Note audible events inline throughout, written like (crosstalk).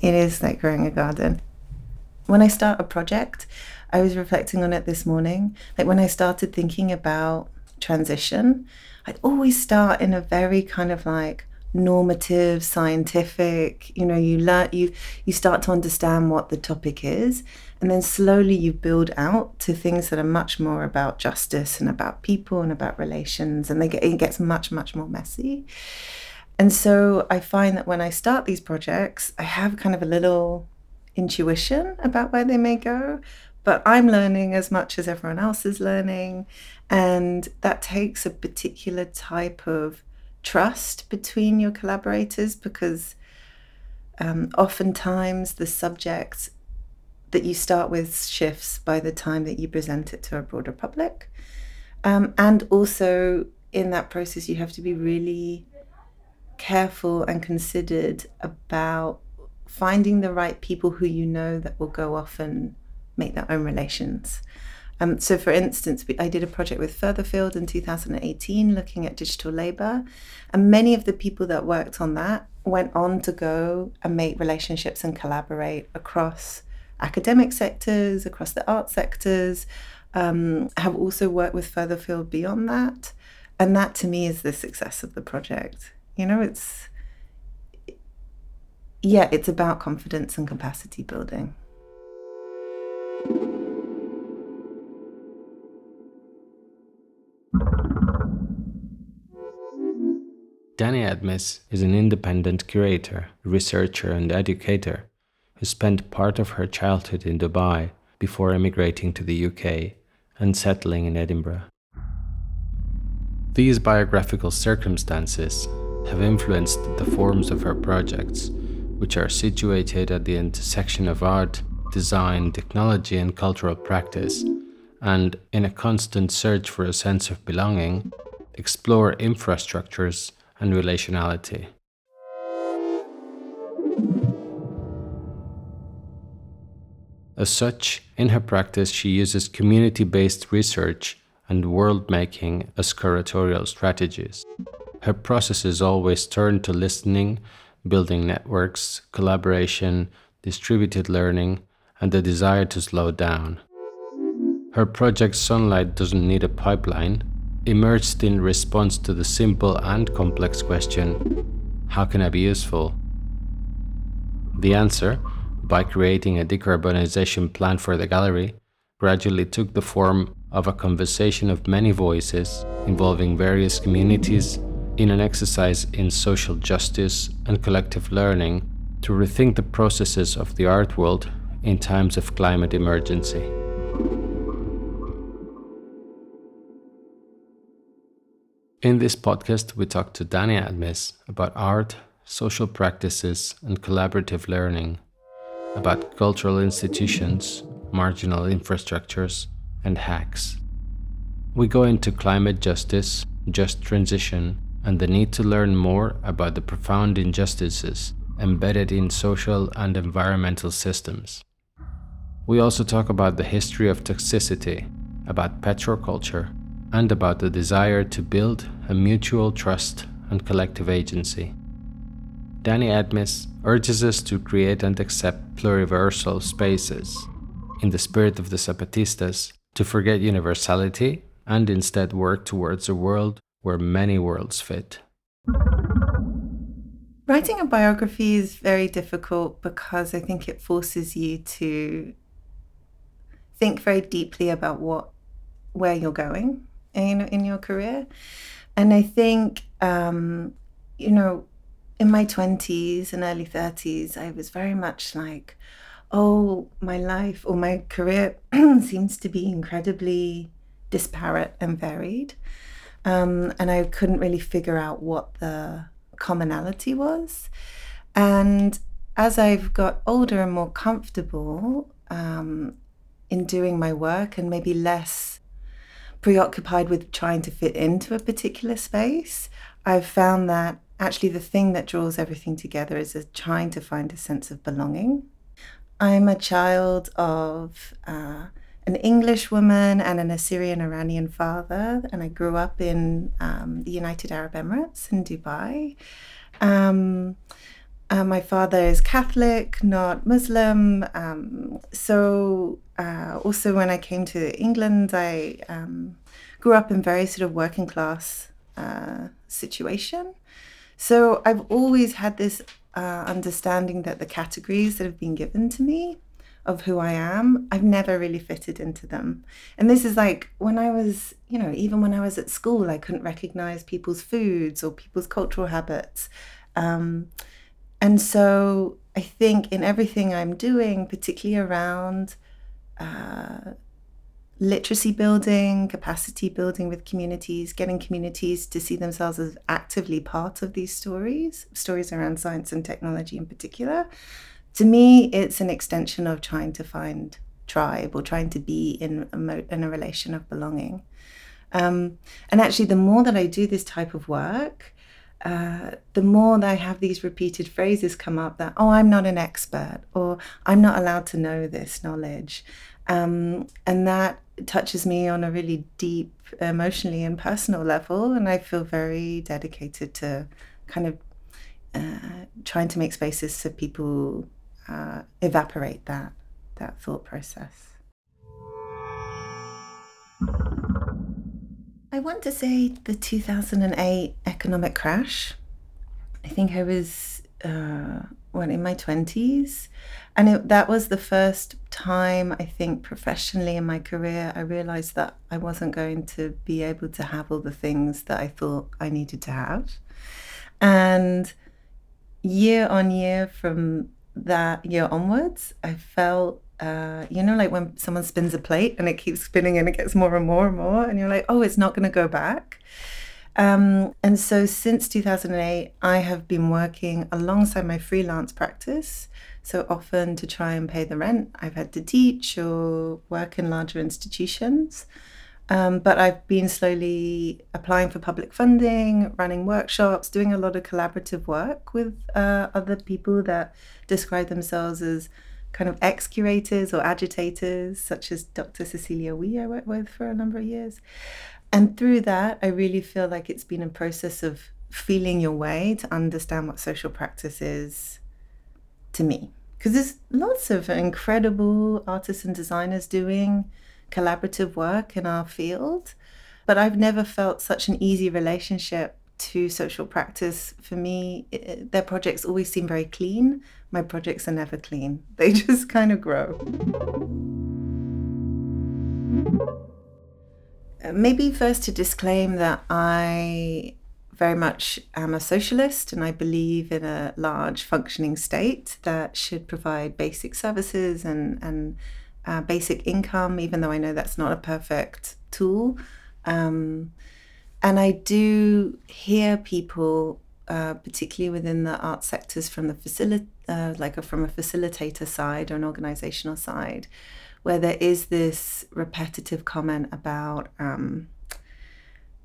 It is like growing a garden. When I start a project, I was reflecting on it this morning. Like when I started thinking about transition, I'd always start in a very kind of like normative, scientific, you know, you learn you you start to understand what the topic is and then slowly you build out to things that are much more about justice and about people and about relations and they get it gets much much more messy. And so I find that when I start these projects, I have kind of a little intuition about where they may go, but I'm learning as much as everyone else is learning. And that takes a particular type of trust between your collaborators because um, oftentimes the subject that you start with shifts by the time that you present it to a broader public. Um, and also in that process, you have to be really careful and considered about finding the right people who you know that will go off and make their own relations. Um, so, for instance, I did a project with Furtherfield in 2018 looking at digital labor, and many of the people that worked on that went on to go and make relationships and collaborate across academic sectors, across the art sectors, um, have also worked with Furtherfield beyond that. And that to me is the success of the project. You know, it's, yeah, it's about confidence and capacity building. Dani Admiss is an independent curator, researcher, and educator who spent part of her childhood in Dubai before emigrating to the UK and settling in Edinburgh. These biographical circumstances have influenced the forms of her projects, which are situated at the intersection of art, design, technology, and cultural practice, and in a constant search for a sense of belonging, explore infrastructures and relationality. As such, in her practice, she uses community based research and world making as curatorial strategies. Her processes always turn to listening, building networks, collaboration, distributed learning, and the desire to slow down. Her project Sunlight doesn't need a pipeline, emerged in response to the simple and complex question How can I be useful? The answer, by creating a decarbonization plan for the gallery, gradually took the form of a conversation of many voices involving various communities in an exercise in social justice and collective learning to rethink the processes of the art world in times of climate emergency. In this podcast, we talk to Dani Admiss about art, social practices, and collaborative learning, about cultural institutions, marginal infrastructures, and hacks. We go into climate justice, just transition, and the need to learn more about the profound injustices embedded in social and environmental systems. We also talk about the history of toxicity, about petroculture, and about the desire to build a mutual trust and collective agency. Dani Admiss urges us to create and accept pluriversal spaces, in the spirit of the Zapatistas, to forget universality and instead work towards a world where many worlds fit. Writing a biography is very difficult because I think it forces you to think very deeply about what where you're going in, in your career. And I think, um, you know, in my 20s and early 30s, I was very much like, oh, my life or my career (clears throat) seems to be incredibly disparate and varied. Um, and I couldn't really figure out what the commonality was. And as I've got older and more comfortable um, in doing my work and maybe less preoccupied with trying to fit into a particular space, I've found that actually the thing that draws everything together is trying to find a sense of belonging. I'm a child of uh, an English woman and an Assyrian Iranian father, and I grew up in um, the United Arab Emirates in Dubai. Um, Uh, my father is Catholic, not Muslim. Um, so, uh, also when I came to England, I um, grew up in very sort of working class uh, situation. So, I've always had this uh, understanding that the categories that have been given to me of who I am, I've never really fitted into them. And this is like when I was, you know, even when I was at school, I couldn't recognize people's foods or people's cultural habits. Um, and so I think in everything I'm doing, particularly around uh, literacy building, capacity building with communities, getting communities to see themselves as actively part of these stories, stories around science and technology in particular. To me, it's an extension of trying to find tribe or trying to be in a, mo- in a relation of belonging. Um, and actually, the more that I do this type of work, uh, the more that I have these repeated phrases come up that, oh, I'm not an expert, or I'm not allowed to know this knowledge. Um, and that touches me on a really deep, emotionally and personal level. And I feel very dedicated to kind of uh, trying to make spaces so people uh, evaporate that that thought process. I want to say the 2008 economic crash. I think I was uh, well in my 20s, and it, that was the first time I think professionally in my career I realized that I wasn't going to be able to have all the things that I thought I needed to have. And year on year from that year onwards, I felt, uh, you know, like when someone spins a plate and it keeps spinning and it gets more and more and more, and you're like, oh, it's not going to go back. Um, and so since 2008, I have been working alongside my freelance practice so often to try and pay the rent, I've had to teach or work in larger institutions. Um, but I've been slowly applying for public funding, running workshops, doing a lot of collaborative work with uh, other people that describe themselves as kind of ex curators or agitators, such as Dr. Cecilia Wee, I worked with for a number of years. And through that, I really feel like it's been a process of feeling your way to understand what social practice is to me because there's lots of incredible artists and designers doing collaborative work in our field but i've never felt such an easy relationship to social practice. For me it, their projects always seem very clean. My projects are never clean. (laughs) They just kind of grow. Uh, maybe first to disclaim that i very much am a socialist and I believe in a large functioning state that should provide basic services and, and uh, basic income, even though I know that's not a perfect tool. Um, and I do hear people, uh, particularly within the art sectors, from the facility, uh, like a, from a facilitator side or an organizational side, where there is this repetitive comment about. Um,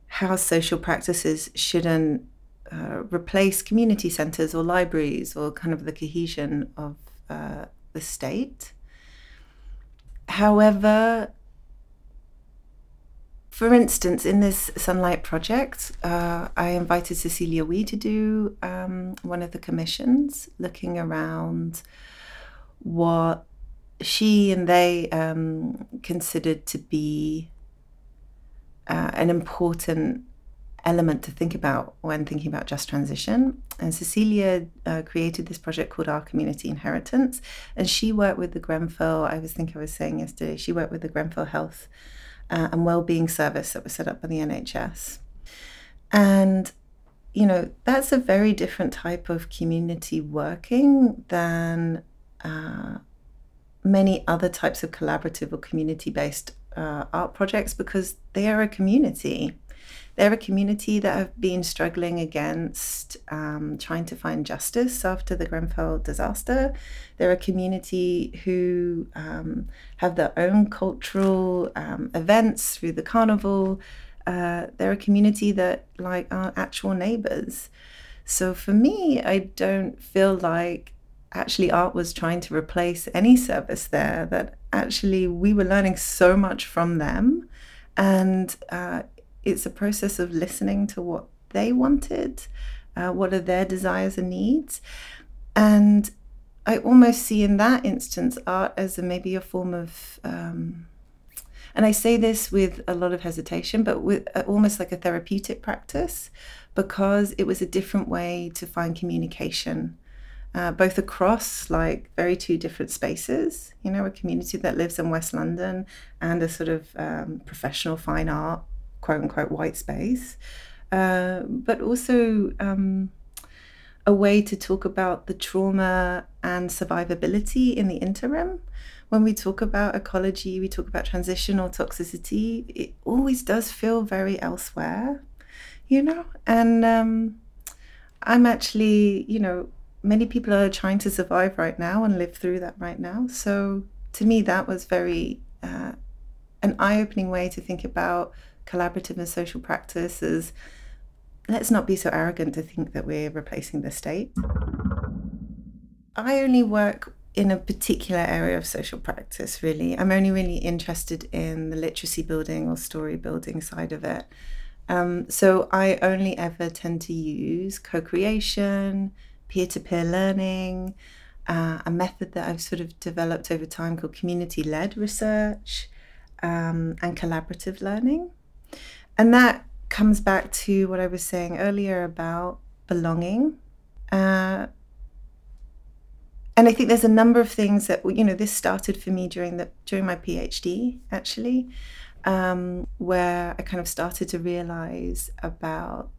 how social practices shouldn't uh, replace community centres or libraries or kind of the cohesion of uh, the state. However, for instance, in this Sunlight project, uh, I invited Cecilia Wee to do um, one of the commissions looking around what she and they um, considered to be uh, an important element to think about when thinking about just transition. And Cecilia uh, created this project called Our Community Inheritance, and she worked with the Grenfell. I was think I was saying yesterday. She worked with the Grenfell Health uh, and Wellbeing Service that was set up by the NHS, and you know that's a very different type of community working than uh, many other types of collaborative or community based uh, art projects because they are a community. They're a community that have been struggling against um, trying to find justice after the Grenfell disaster. They're a community who um, have their own cultural um, events through the carnival. Uh, they're a community that like are actual neighbors. So for me, I don't feel like actually art was trying to replace any service there that actually we were learning so much from them and uh, it's a process of listening to what they wanted uh, what are their desires and needs And I almost see in that instance art as a, maybe a form of, um, and I say this with a lot of hesitation, but with uh, almost like a therapeutic practice because it was a different way to find communication. Uh, both across like very two different spaces, you know, a community that lives in West London and a sort of um, professional fine art, quote unquote, white space, uh, but also um, a way to talk about the trauma and survivability in the interim. When we talk about ecology, we talk about transition or toxicity, it always does feel very elsewhere, you know? And um, I'm actually, you know, many people are trying to survive right now and live through that right now. So to me, that was very uh, an eye opening way to think about collaborative and social practices let's not be so arrogant to think that we're replacing the state. I only work in a particular area of social practice, really. I'm only really interested in the literacy building or story building side of it. Um, so I only ever tend to use co creation, peer to peer learning, uh, a method that I've sort of developed over time called community led research um, and collaborative learning. And that comes back to what I was saying earlier about belonging. Uh, and I think there's a number of things that you know this started for me during the during my PhD actually, um, where I kind of started to realize about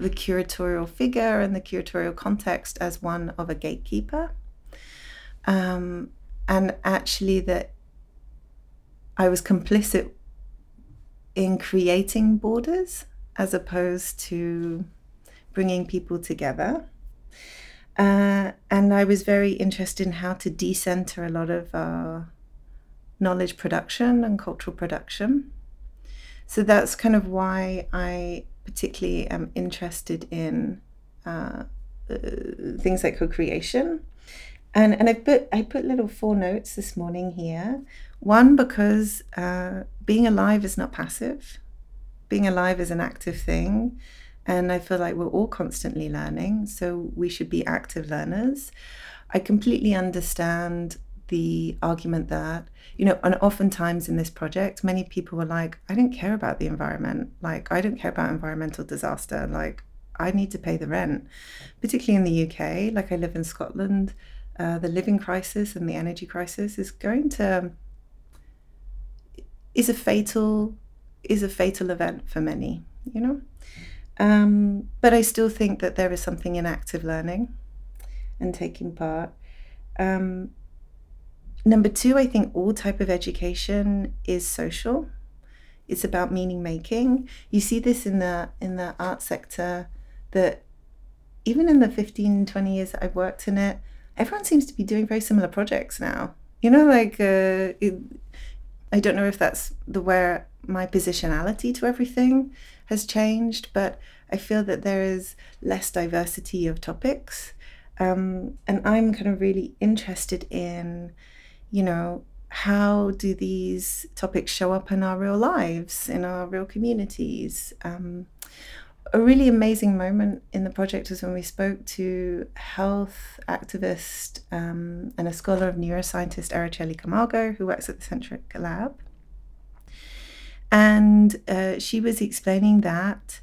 the curatorial figure and the curatorial context as one of a gatekeeper, um, and actually that I was complicit in creating borders as opposed to bringing people together. Uh, and I was very interested in how to decenter a lot of our knowledge production and cultural production. So that's kind of why I particularly am interested in uh, uh, things like co-creation. And, and I put I put little four notes this morning here. One because uh, being alive is not passive. Being alive is an active thing. And I feel like we're all constantly learning. So we should be active learners. I completely understand the argument that, you know, and oftentimes in this project, many people were like, I don't care about the environment. Like, I don't care about environmental disaster. Like, I need to pay the rent, particularly in the UK. Like, I live in Scotland. Uh, the living crisis and the energy crisis is going to is a fatal is a fatal event for many, you know. Um, but I still think that there is something in active learning and taking part. Um, number two, I think all type of education is social. It's about meaning making. You see this in the in the art sector that even in the 15, 20 years that I've worked in it, everyone seems to be doing very similar projects now. You know, like uh, it, I don't know if that's the where my positionality to everything has changed, but I feel that there is less diversity of topics. Um, and I'm kind of really interested in, you know, how do these topics show up in our real lives, in our real communities? Um, a really amazing moment in the project was when we spoke to health activist um, and a scholar of neuroscientist Araceli Camargo, who works at the Centric Lab. And uh, she was explaining that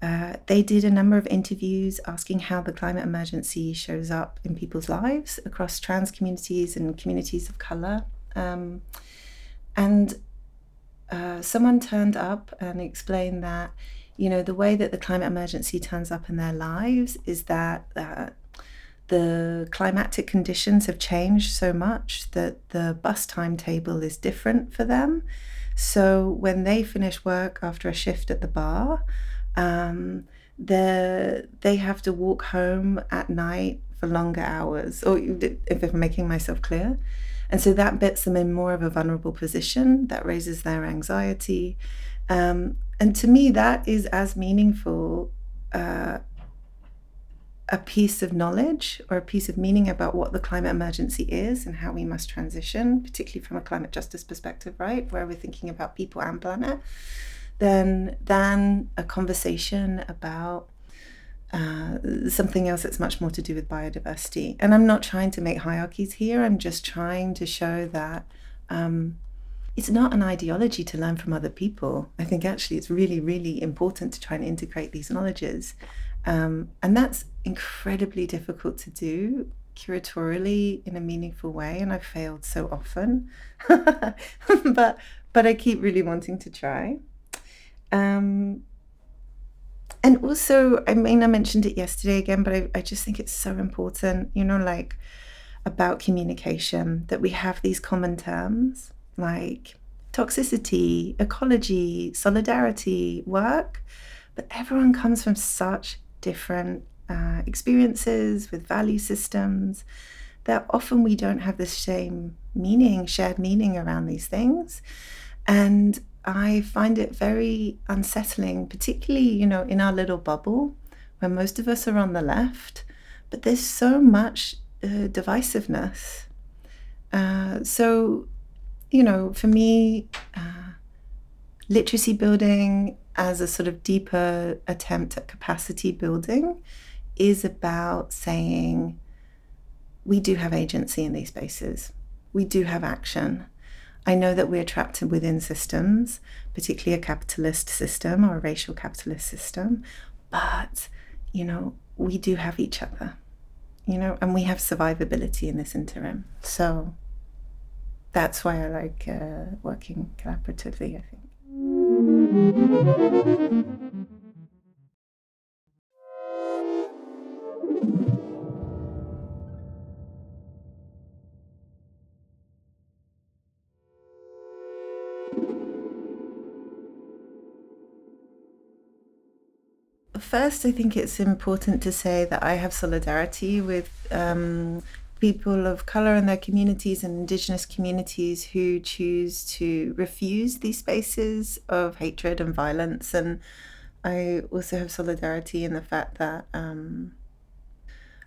uh, they did a number of interviews asking how the climate emergency shows up in people's lives across trans communities and communities of color. Um, and uh, someone turned up and explained that you know, the way that the climate emergency turns up in their lives is that uh, the climatic conditions have changed so much that the bus timetable is different for them. So when they finish work after a shift at the bar, um, they have to walk home at night for longer hours, or if I'm making myself clear. And so that puts them in more of a vulnerable position, that raises their anxiety. Um, and to me, that is as meaningful uh, a piece of knowledge or a piece of meaning about what the climate emergency is and how we must transition, particularly from a climate justice perspective, right, where we're thinking about people and planet, than than a conversation about uh, something else that's much more to do with biodiversity. And I'm not trying to make hierarchies here. I'm just trying to show that um, it's not an ideology to learn from other people. I think actually it's really, really important to try and integrate these knowledges. Um, and that's incredibly difficult to do curatorially in a meaningful way. And I've failed so often. (laughs) but but I keep really wanting to try. Um, and also, I mean, I mentioned it yesterday again, but I, I just think it's so important, you know, like about communication, that we have these common terms like toxicity, ecology, solidarity, work, but everyone comes from such different uh, experiences with value systems that often we don't have the same meaning, shared meaning around these things. And I find it very unsettling, particularly, you know, in our little bubble where most of us are on the left, but there's so much uh, divisiveness. Uh, so, you know, for me, uh, literacy building as a sort of deeper attempt at capacity building is about saying we do have agency in these spaces, we do have action. I know that we're trapped within systems, particularly a capitalist system or a racial capitalist system, but you know, we do have each other, you know, and we have survivability in this interim. So that's why I like uh, working collaboratively, I think. First, I think it's important to say that I have solidarity with um, people of color and their communities and indigenous communities who choose to refuse these spaces of hatred and violence. And I also have solidarity in the fact that um,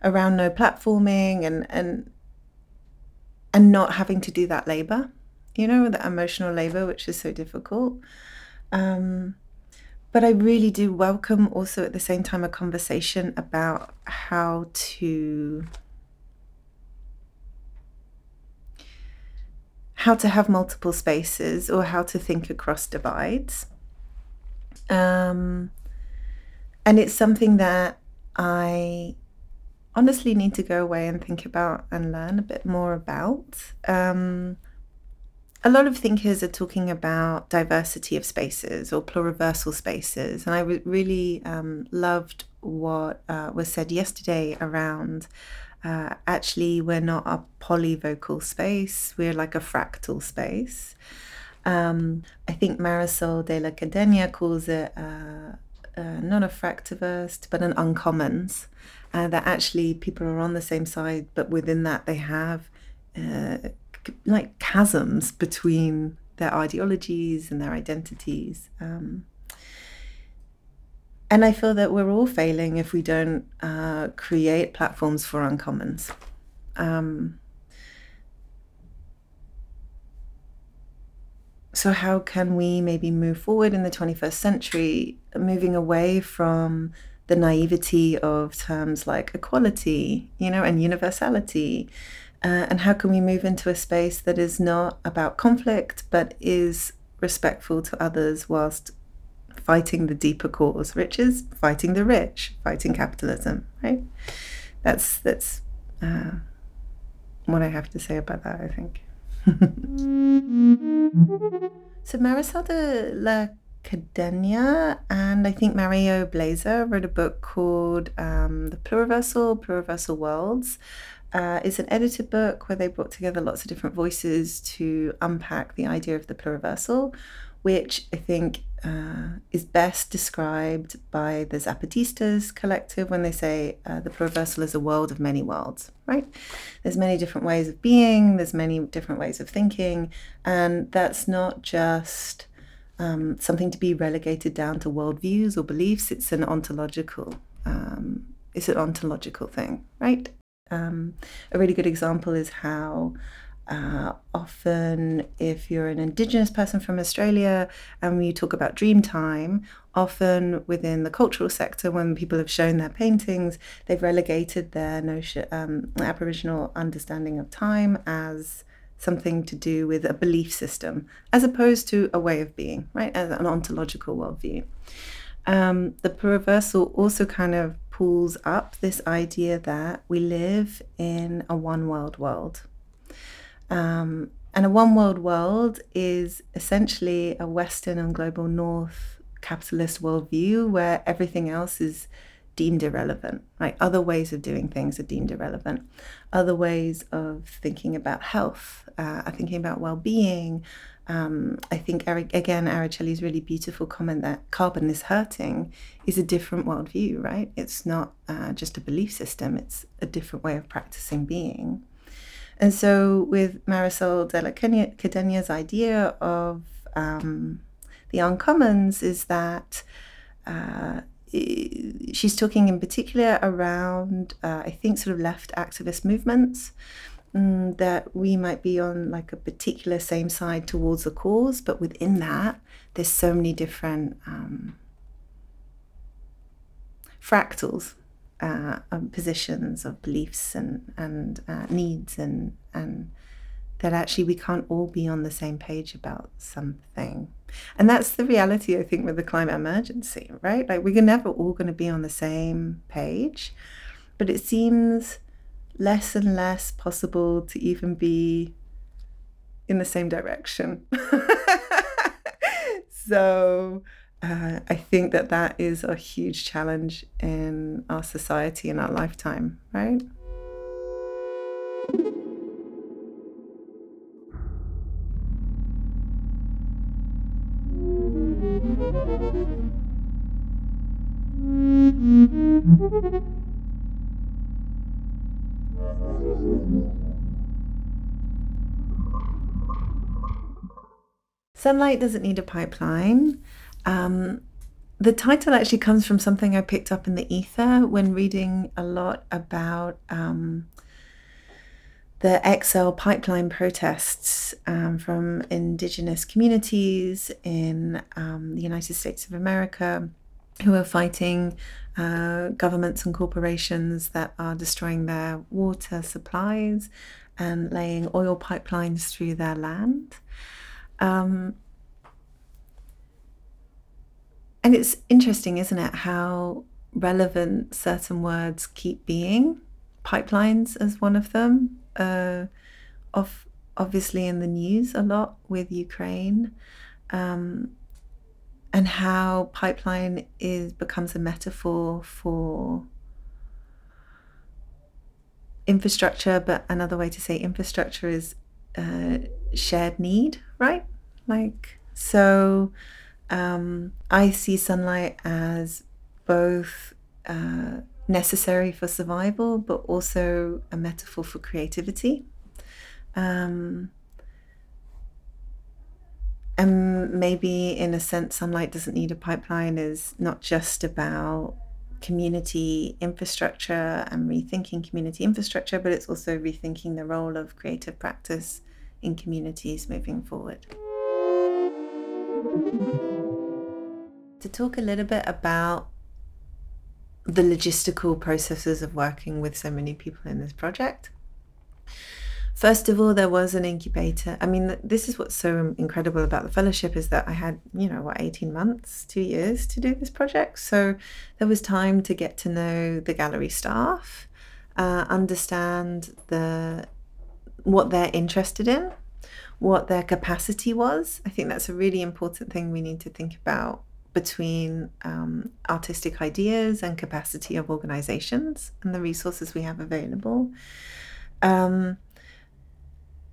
around no platforming and and and not having to do that labor, you know, that emotional labor, which is so difficult. Um, but I really do welcome also at the same time a conversation about how to how to have multiple spaces or how to think across divides. Um, and it's something that I honestly need to go away and think about and learn a bit more about. Um, a lot of thinkers are talking about diversity of spaces or pluriversal spaces, and I really um, loved what uh, was said yesterday around. Uh, actually, we're not a polyvocal space; we're like a fractal space. Um, I think Marisol de la Cadena calls it uh, uh, not a fractiverse, but an uncommons. Uh, that actually people are on the same side, but within that they have uh, like chasms between their ideologies and their identities. Um, and I feel that we're all failing if we don't uh, create platforms for uncommons. Um, so, how can we maybe move forward in the 21st century, moving away from the naivety of terms like equality, you know, and universality, uh, and how can we move into a space that is not about conflict but is respectful to others whilst fighting the deeper cause, which is fighting the rich, fighting capitalism, right? That's that's uh, what I have to say about that. I think. (laughs) so Marisol de la Cadena and I think Mario Blaser wrote a book called um, The Pluriversal, Pluriversal Worlds, uh, it's an edited book where they brought together lots of different voices to unpack the idea of the pluriversal, which I think uh, is best described by the Zapatistas collective when they say uh, the pluriversal is a world of many worlds, right? There's many different ways of being, there's many different ways of thinking, and that's not just um, something to be relegated down to worldviews or beliefs, it's an ontological. Um, it's an ontological thing, right? Um, a really good example is how Uh, often, if you're an Indigenous person from Australia and you talk about Dreamtime, often within the cultural sector, when people have shown their paintings, they've relegated their notion, um, Aboriginal understanding of time as something to do with a belief system, as opposed to a way of being, right, as an ontological worldview. Um, the reversal also kind of pulls up this idea that we live in a one world world. Um, and a one world world is essentially a Western and global North capitalist worldview where everything else is deemed irrelevant, right? Other ways of doing things are deemed irrelevant. Other ways of thinking about health, uh, are thinking about well being. Um, I think, Eric, again, Araceli's really beautiful comment that carbon is hurting is a different worldview, right? It's not uh, just a belief system, it's a different way of practicing being. And so, with Marisol de la Cadena's idea of um, the uncommons, is that uh, she's talking in particular around, uh, I think, sort of left activist movements. Mm, that we might be on like a particular same side towards a cause, but within that, there's so many different um, fractals uh, of positions of beliefs and and uh, needs and and that actually we can't all be on the same page about something. And that's the reality, I think, with the climate emergency, right? Like we're never all going to be on the same page, but it seems less and less possible to even be in the same direction. (laughs) so uh, I think that that is a huge challenge in our society in our lifetime, right? Sunlight doesn't need a pipeline. Um, the title actually comes from something I picked up in the ether when reading a lot about um, the XL pipeline protests um, from indigenous communities in um, the United States of America who are fighting uh, governments and corporations that are destroying their water supplies and laying oil pipelines through their land. Um, and it's interesting, isn't it, how relevant certain words keep being. Pipelines as one of them, uh, of obviously in the news a lot with Ukraine, um, and how pipeline is becomes a metaphor for infrastructure. But another way to say infrastructure is uh, shared need, right? Like so um, I see sunlight as both uh, necessary for survival, but also a metaphor for creativity. Um, and maybe, in a sense, sunlight doesn't need a pipeline is not just about community infrastructure and rethinking community infrastructure, but it's also rethinking the role of creative practice in communities moving forward to talk a little bit about the logistical processes of working with so many people in this project. First of all, there was an incubator. I mean, this is what's so incredible about the fellowship is that I had, you know, what, 18 months, two years to do this project. So there was time to get to know the gallery staff, uh, understand the what they're interested in, what their capacity was. I think that's a really important thing we need to think about between um, artistic ideas and capacity of organizations and the resources we have available. Um,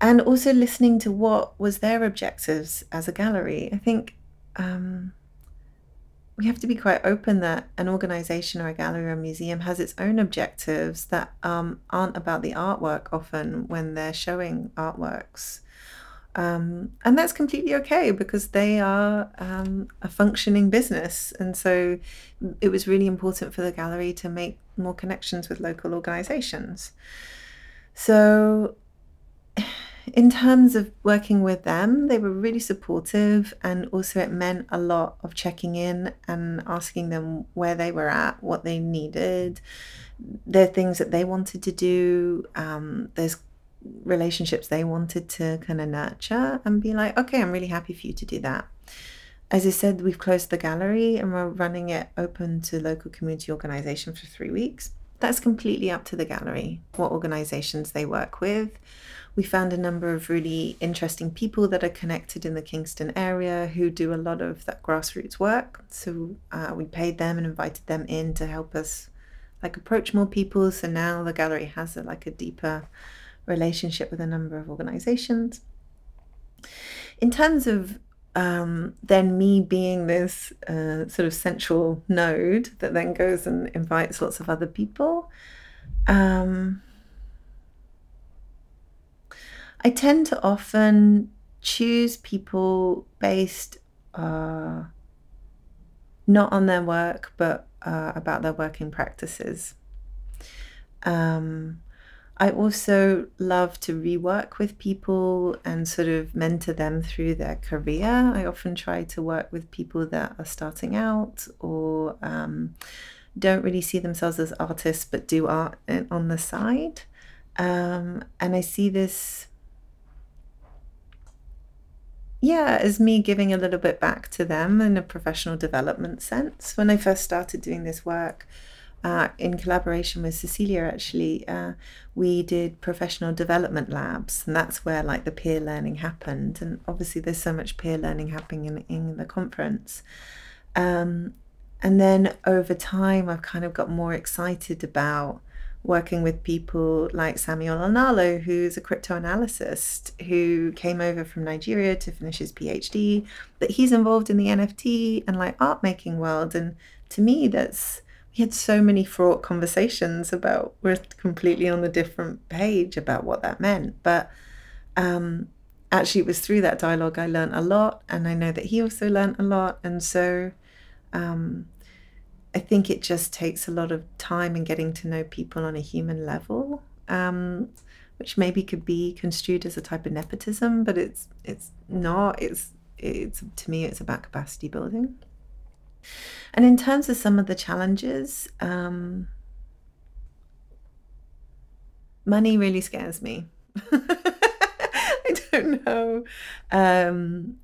and also listening to what was their objectives as a gallery. I think um, we have to be quite open that an organization or a gallery or a museum has its own objectives that um, aren't about the artwork often when they're showing artworks. Um, and that's completely okay because they are um, a functioning business. And so it was really important for the gallery to make more connections with local organizations. So in terms of working with them, they were really supportive, and also it meant a lot of checking in and asking them where they were at, what they needed, the things that they wanted to do. Um, there's relationships they wanted to kind of nurture and be like, okay, I'm really happy for you to do that. As I said, we've closed the gallery and we're running it open to local community organizations for three weeks. That's completely up to the gallery, what organizations they work with. We found a number of really interesting people that are connected in the Kingston area who do a lot of that grassroots work. So uh, we paid them and invited them in to help us like approach more people. So now the gallery has a, like a deeper relationship with a number of organizations. In terms of um, then me being this uh, sort of central node that then goes and invites lots of other people. Um, I tend to often choose people based uh, not on their work, but uh, about their working practices. Um, I also love to rework with people and sort of mentor them through their career. I often try to work with people that are starting out or um, don't really see themselves as artists but do art on the side. Um, and I see this, yeah, as me giving a little bit back to them in a professional development sense. When I first started doing this work, uh, in collaboration with Cecilia, actually, uh, we did professional development labs, and that's where like the peer learning happened. And obviously, there's so much peer learning happening in, in the conference. Um, and then over time, I've kind of got more excited about working with people like Samuel Onalo, who's a cryptoanalyst who came over from Nigeria to finish his PhD. But he's involved in the NFT and like art making world, and to me, that's we had so many fraught conversations about we're completely on a different page about what that meant but um, actually it was through that dialogue i learned a lot and i know that he also learned a lot and so um, i think it just takes a lot of time and getting to know people on a human level um, which maybe could be construed as a type of nepotism but it's it's not it's it's to me it's about capacity building and in terms of some of the challenges, um, money really scares me. (laughs) I don't know. Um,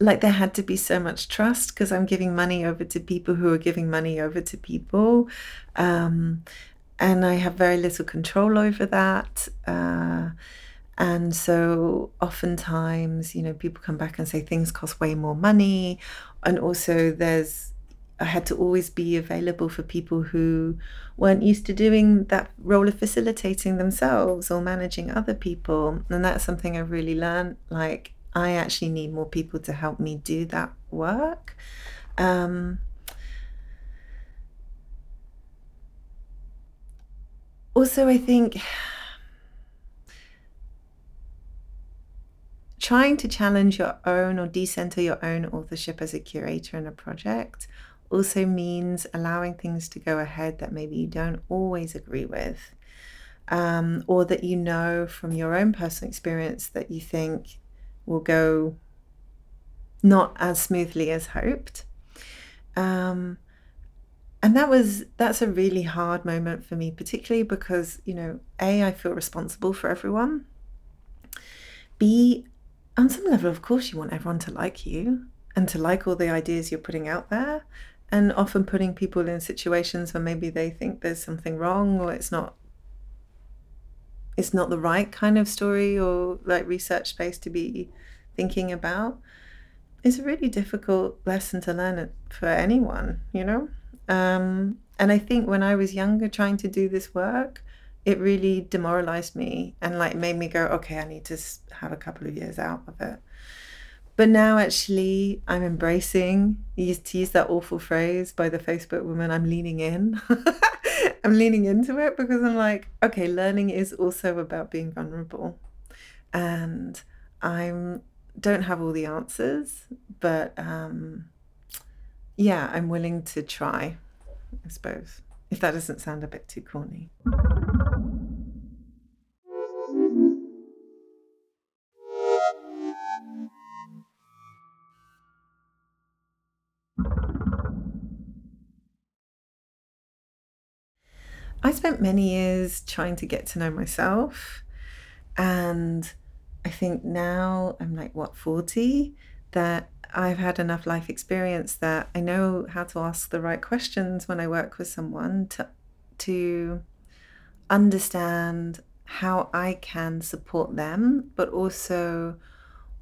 like there had to be so much trust because I'm giving money over to people who are giving money over to people. Um, and I have very little control over that. Uh, and so oftentimes, you know, people come back and say things cost way more money. And also, there's, I had to always be available for people who weren't used to doing that role of facilitating themselves or managing other people. And that's something I've really learned. Like, I actually need more people to help me do that work. Um, also, I think trying to challenge your own or decenter your own authorship as a curator in a project also means allowing things to go ahead that maybe you don't always agree with, um, or that you know from your own personal experience that you think will go not as smoothly as hoped. Um, and that was that's a really hard moment for me particularly because you know a i feel responsible for everyone b on some level, of course, you want everyone to like you and to like all the ideas you're putting out there. And often putting people in situations where maybe they think there's something wrong or it's not it's not the right kind of story or like research space to be thinking about is a really difficult lesson to learn for anyone, you know? Um, and I think when I was younger trying to do this work, it really demoralized me and like made me go, okay, I need to have a couple of years out of it. But now actually I'm embracing, to use that awful phrase by the Facebook woman, I'm leaning in. (laughs) I'm leaning into it because I'm like, okay, learning is also about being vulnerable. And I'm don't have all the answers, but um, yeah, I'm willing to try, I suppose, if that doesn't sound a bit too corny. I spent many years trying to get to know myself. And I think now I'm like, what, 40? That I've had enough life experience that I know how to ask the right questions when I work with someone to, to understand how I can support them, but also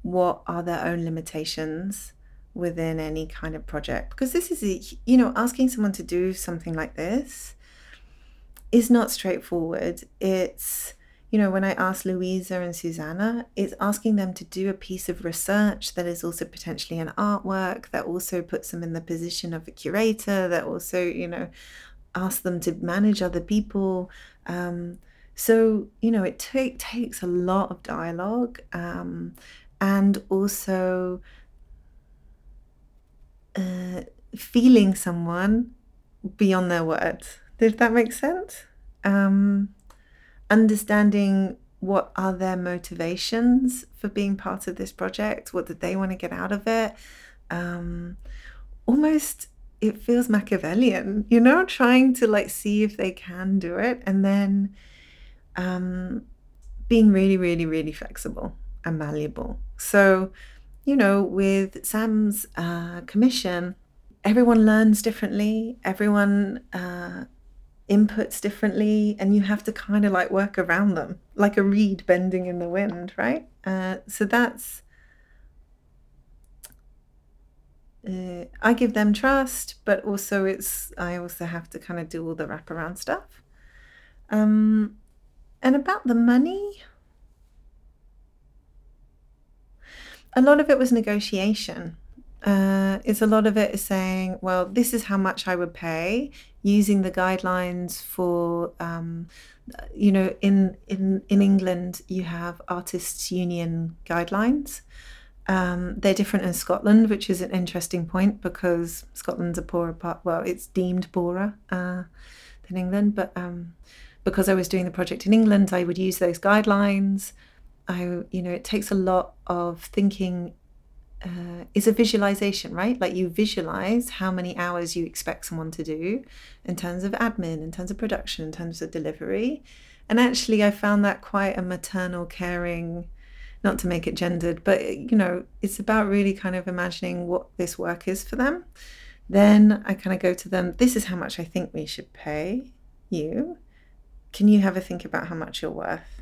what are their own limitations within any kind of project. Because this is, a, you know, asking someone to do something like this is not straightforward. It's, you know, when I ask Louisa and Susanna, it's asking them to do a piece of research that is also potentially an artwork, that also puts them in the position of a curator, that also, you know, asks them to manage other people. Um, so, you know, it t- takes a lot of dialogue um, and also uh, feeling someone beyond their words. Did that make sense? Um, understanding what are their motivations for being part of this project? What did they want to get out of it? Um, almost it feels Machiavellian, you know, trying to like see if they can do it and then um, being really, really, really flexible and malleable. So, you know, with Sam's uh, commission, everyone learns differently, everyone uh, inputs differently, and you have to kind of like work around them, like a reed bending in the wind, right? Uh, so that's. Uh, I give them trust, but also it's I also have to kind of do all the wraparound stuff. Um, and about the money, a lot of it was negotiation. Uh, it's a lot of it is saying, well, this is how much I would pay using the guidelines for, um, you know, in, in, in England, you have artists' union guidelines. Um, they're different in Scotland, which is an interesting point because Scotland's a poorer part. Well, it's deemed poorer uh, than England, but um, because I was doing the project in England, I would use those guidelines. I, you know, it takes a lot of thinking. Uh, is a visualization, right? Like you visualize how many hours you expect someone to do in terms of admin, in terms of production, in terms of delivery. And actually, I found that quite a maternal, caring, not to make it gendered, but you know, it's about really kind of imagining what this work is for them. Then I kind of go to them, this is how much I think we should pay you. Can you have a think about how much you're worth?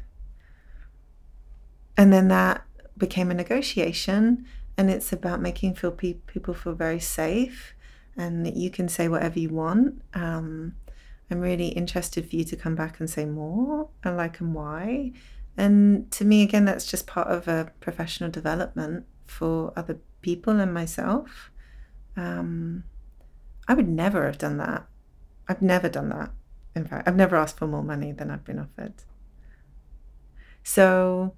and then that became a negotiation and it's about making feel pe- people feel very safe and that you can say whatever you want. Um, i'm really interested for you to come back and say more and like and why. And to me again that's just part of a professional development for other people and myself. Um, i would never have done that. I've never done that in fact. I've never asked for more money than i've been offered. So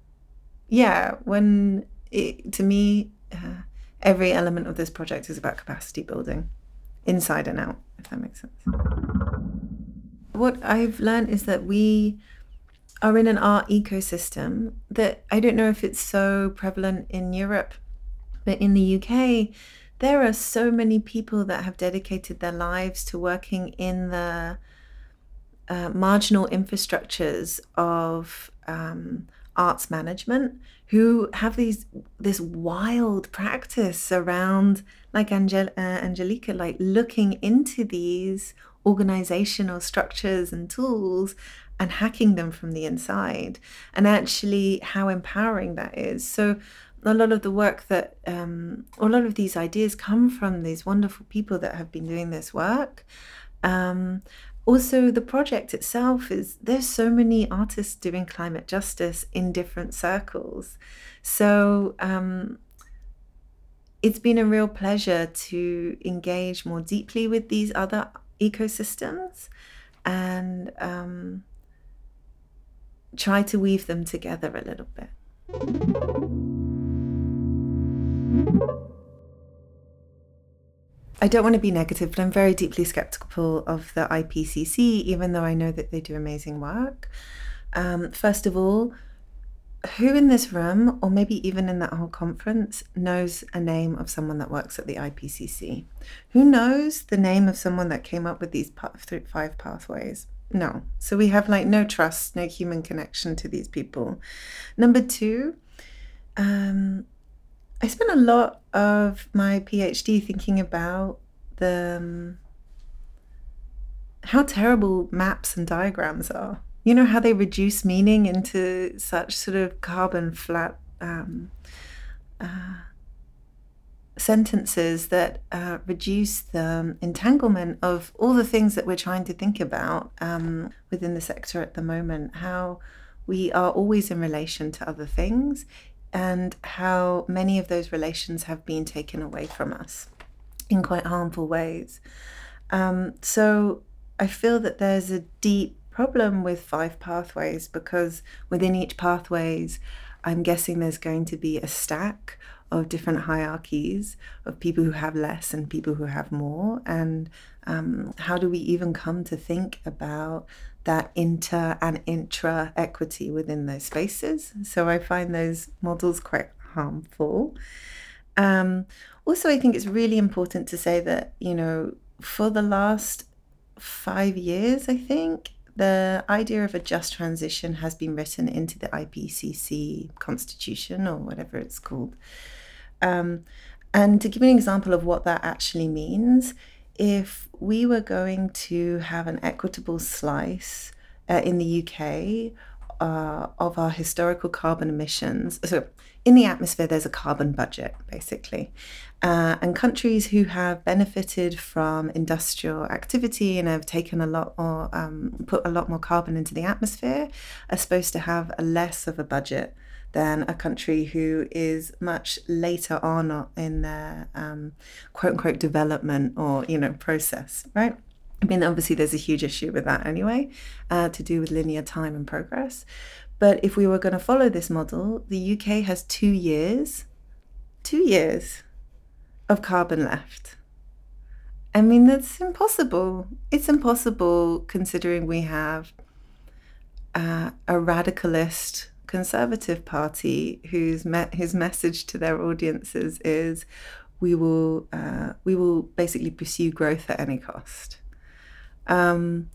yeah, when it, to me, uh, every element of this project is about capacity building, inside and out, if that makes sense. What I've learned is that we are in an art ecosystem that I don't know if it's so prevalent in Europe, but in the UK, there are so many people that have dedicated their lives to working in the uh, marginal infrastructures of um, arts management who have these this wild practice around like Angel, uh, Angelica like looking into these organizational structures and tools and hacking them from the inside. And actually how empowering that is. So a lot of the work that um, a lot of these ideas come from these wonderful people that have been doing this work. Um, also the project itself is there's so many artists doing climate justice in different circles. So um, it's been a real pleasure to engage more deeply with these other ecosystems and um, try to weave them together a little bit I don't want to be negative, but I'm very deeply skeptical of the IPCC, even though I know that they do amazing work. Um, first of all, who in this room, or maybe even in that whole conference, knows a name of someone that works at the IPCC? Who knows the name of someone that came up with these five pathways? No. So we have like no trust, no human connection to these people. Number two, um, I spent a lot of my PhD thinking about the um, how terrible maps and diagrams are. You know how they reduce meaning into such sort of carbon flat um, uh, sentences that uh, reduce the entanglement of all the things that we're trying to think about um, within the sector at the moment. How we are always in relation to other things, and how many of those relations have been taken away from us in quite harmful ways. Um, so I feel that there's a deep problem with five pathways because within each pathways, I'm guessing there's going to be a stack of different hierarchies of people who have less and people who have more. And um, how do we even come to think about that inter and intra equity within those spaces? So I find those models quite harmful. Um, also, I think it's really important to say that, you know, for the last five years, I think, the idea of a just transition has been written into the IPCC constitution or whatever it's called. Um, and to give you an example of what that actually means, if we were going to have an equitable slice uh, in the UK uh, of our historical carbon emissions. So, in the atmosphere, there's a carbon budget, basically. Uh, and countries who have benefited from industrial activity and have taken a lot more, um, put a lot more carbon into the atmosphere, are supposed to have a less of a budget than a country who is much later on in their um, quote unquote development or you know process, right? I mean, obviously, there's a huge issue with that anyway, uh, to do with linear time and progress. But if we were going to follow this model, the UK has two years, two years of carbon left. I mean, that's impossible. It's impossible considering we have uh, a radicalist conservative party whose me- whose message to their audiences is we will uh, we will basically pursue growth at any cost. Um,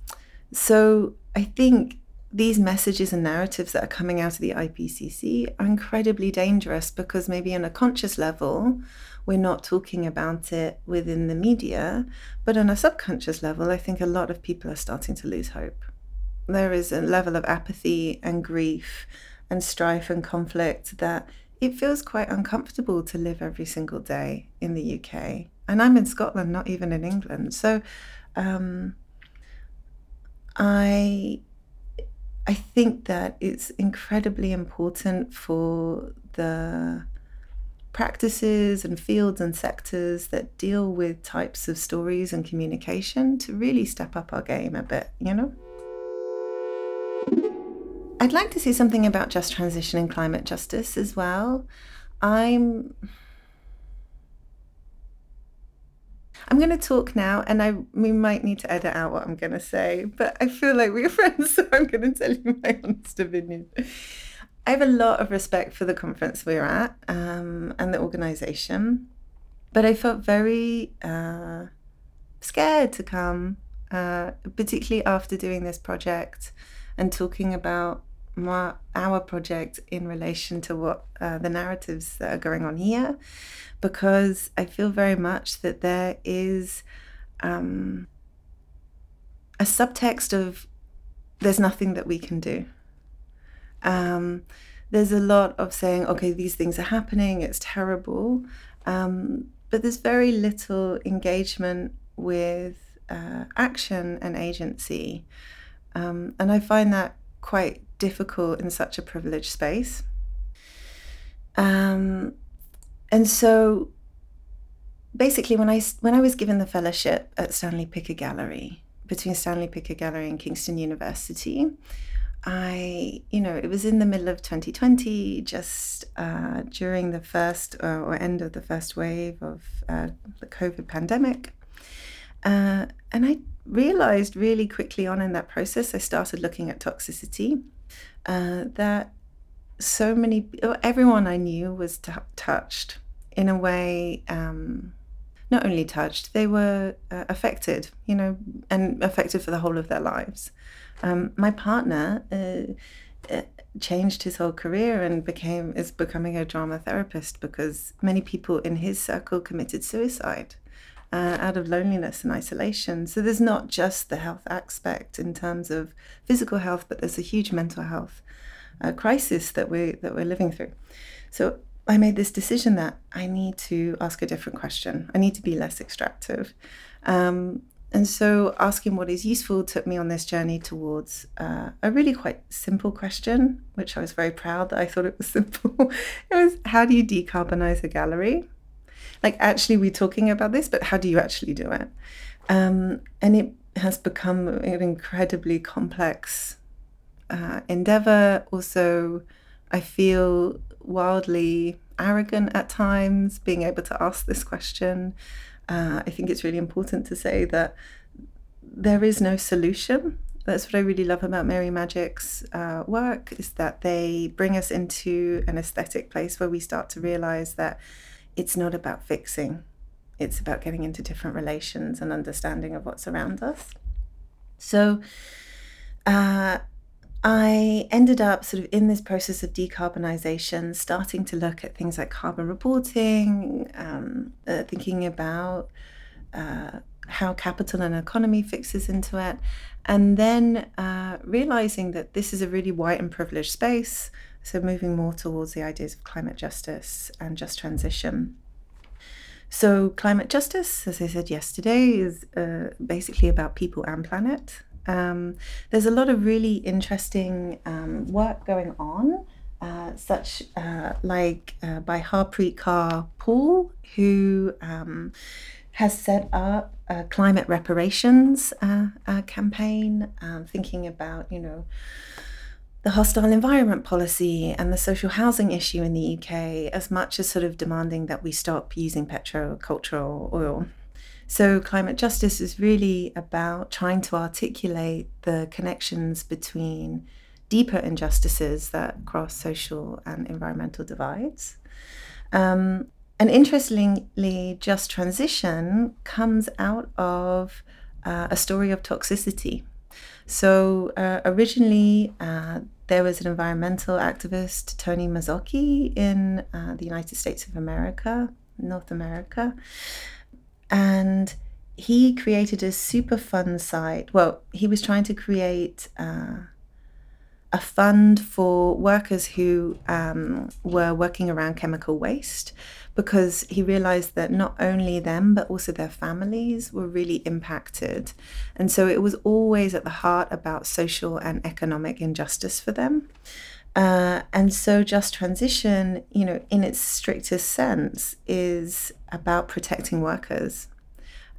so I think these messages and narratives that are coming out of the IPCC are incredibly dangerous because maybe on a conscious level, we're not talking about it within the media, but on a subconscious level, I think a lot of people are starting to lose hope. There is a level of apathy and grief and strife and conflict that it feels quite uncomfortable to live every single day in the UK. And I'm in Scotland, not even in England. So, um, I I think that it's incredibly important for the practices and fields and sectors that deal with types of stories and communication to really step up our game a bit, you know? I'd like to say something about just transition and climate justice as well. I'm I'm going to talk now, and I we might need to edit out what I'm going to say, but I feel like we're (laughs) friends, so I'm going to tell you my (laughs) honest opinion. I have a lot of respect for the conference we're at um, and the organisation, but I felt very uh, scared to come, uh, particularly after doing this project and talking about my, our project in relation to what uh, the narratives that are going on here, because I feel very much that there is um, a subtext of there's nothing that we can do. Um, there's a lot of saying, okay, these things are happening, it's terrible, um, but there's very little engagement with uh, action and agency. Um, and I find that quite difficult in such a privileged space. Um, and so basically when I when I was given the fellowship at Stanley Picker Gallery between Stanley Picker Gallery and Kingston University, I you know it was in the middle of 2020, just uh, during the first uh, or end of the first wave of uh, the COVID pandemic, uh, and I realized really quickly on in that process, I started looking at toxicity uh, that so many, everyone I knew was t- touched in a way, um, not only touched, they were uh, affected, you know, and affected for the whole of their lives. Um, my partner uh, uh, changed his whole career and became is becoming a drama therapist because many people in his circle committed suicide uh, out of loneliness and isolation. So there's not just the health aspect in terms of physical health, but there's a huge mental health uh, crisis that we that we're living through. So I made this decision that I need to ask a different question. I need to be less extractive. Um, and so asking what is useful took me on this journey towards uh, a really quite simple question, which I was very proud that I thought it was simple. (laughs) it was how do you decarbonize a gallery? Like, actually, we're talking about this, but how do you actually do it? Um, and it has become an incredibly complex uh, endeavor. Also, I feel wildly arrogant at times being able to ask this question. Uh, I think it's really important to say that there is no solution. That's what I really love about Mary Maggic's uh, work is that they bring us into an aesthetic place where we start to realize that it's not about fixing. It's about getting into different relations and understanding of what's around us. So, uh, I ended up sort of in this process of decarbonisation, starting to look at things like carbon reporting, um, uh, thinking about uh, how capital and economy fixes into it, and then uh, realizing that this is a really white and privileged space. So, moving more towards the ideas of climate justice and just transition. So, climate justice, as I said yesterday, is uh, basically about people and planet. Um, there's a lot of really interesting um, work going on, uh, such uh, like uh, by Harpreet Kaur Paul, who um, has set up a climate reparations uh, uh, campaign, thinking about, you know, the hostile environment policy and the social housing issue in the UK, as much as sort of demanding that we stop using petrocultural oil. So, climate justice is really about trying to articulate the connections between deeper injustices that cross social and environmental divides. Um, and interestingly, just transition comes out of uh, a story of toxicity. So, uh, originally, uh, there was an environmental activist, Tony Mazzocchi, in uh, the United States of America, North America, and he created a Superfund site. Well, he was trying to create uh, a fund for workers who um, were working around chemical waste because he realized that not only them, but also their families were really impacted. And so it was always at the heart about social and economic injustice for them. Uh, and so just transition, you know, in its strictest sense, is about protecting workers.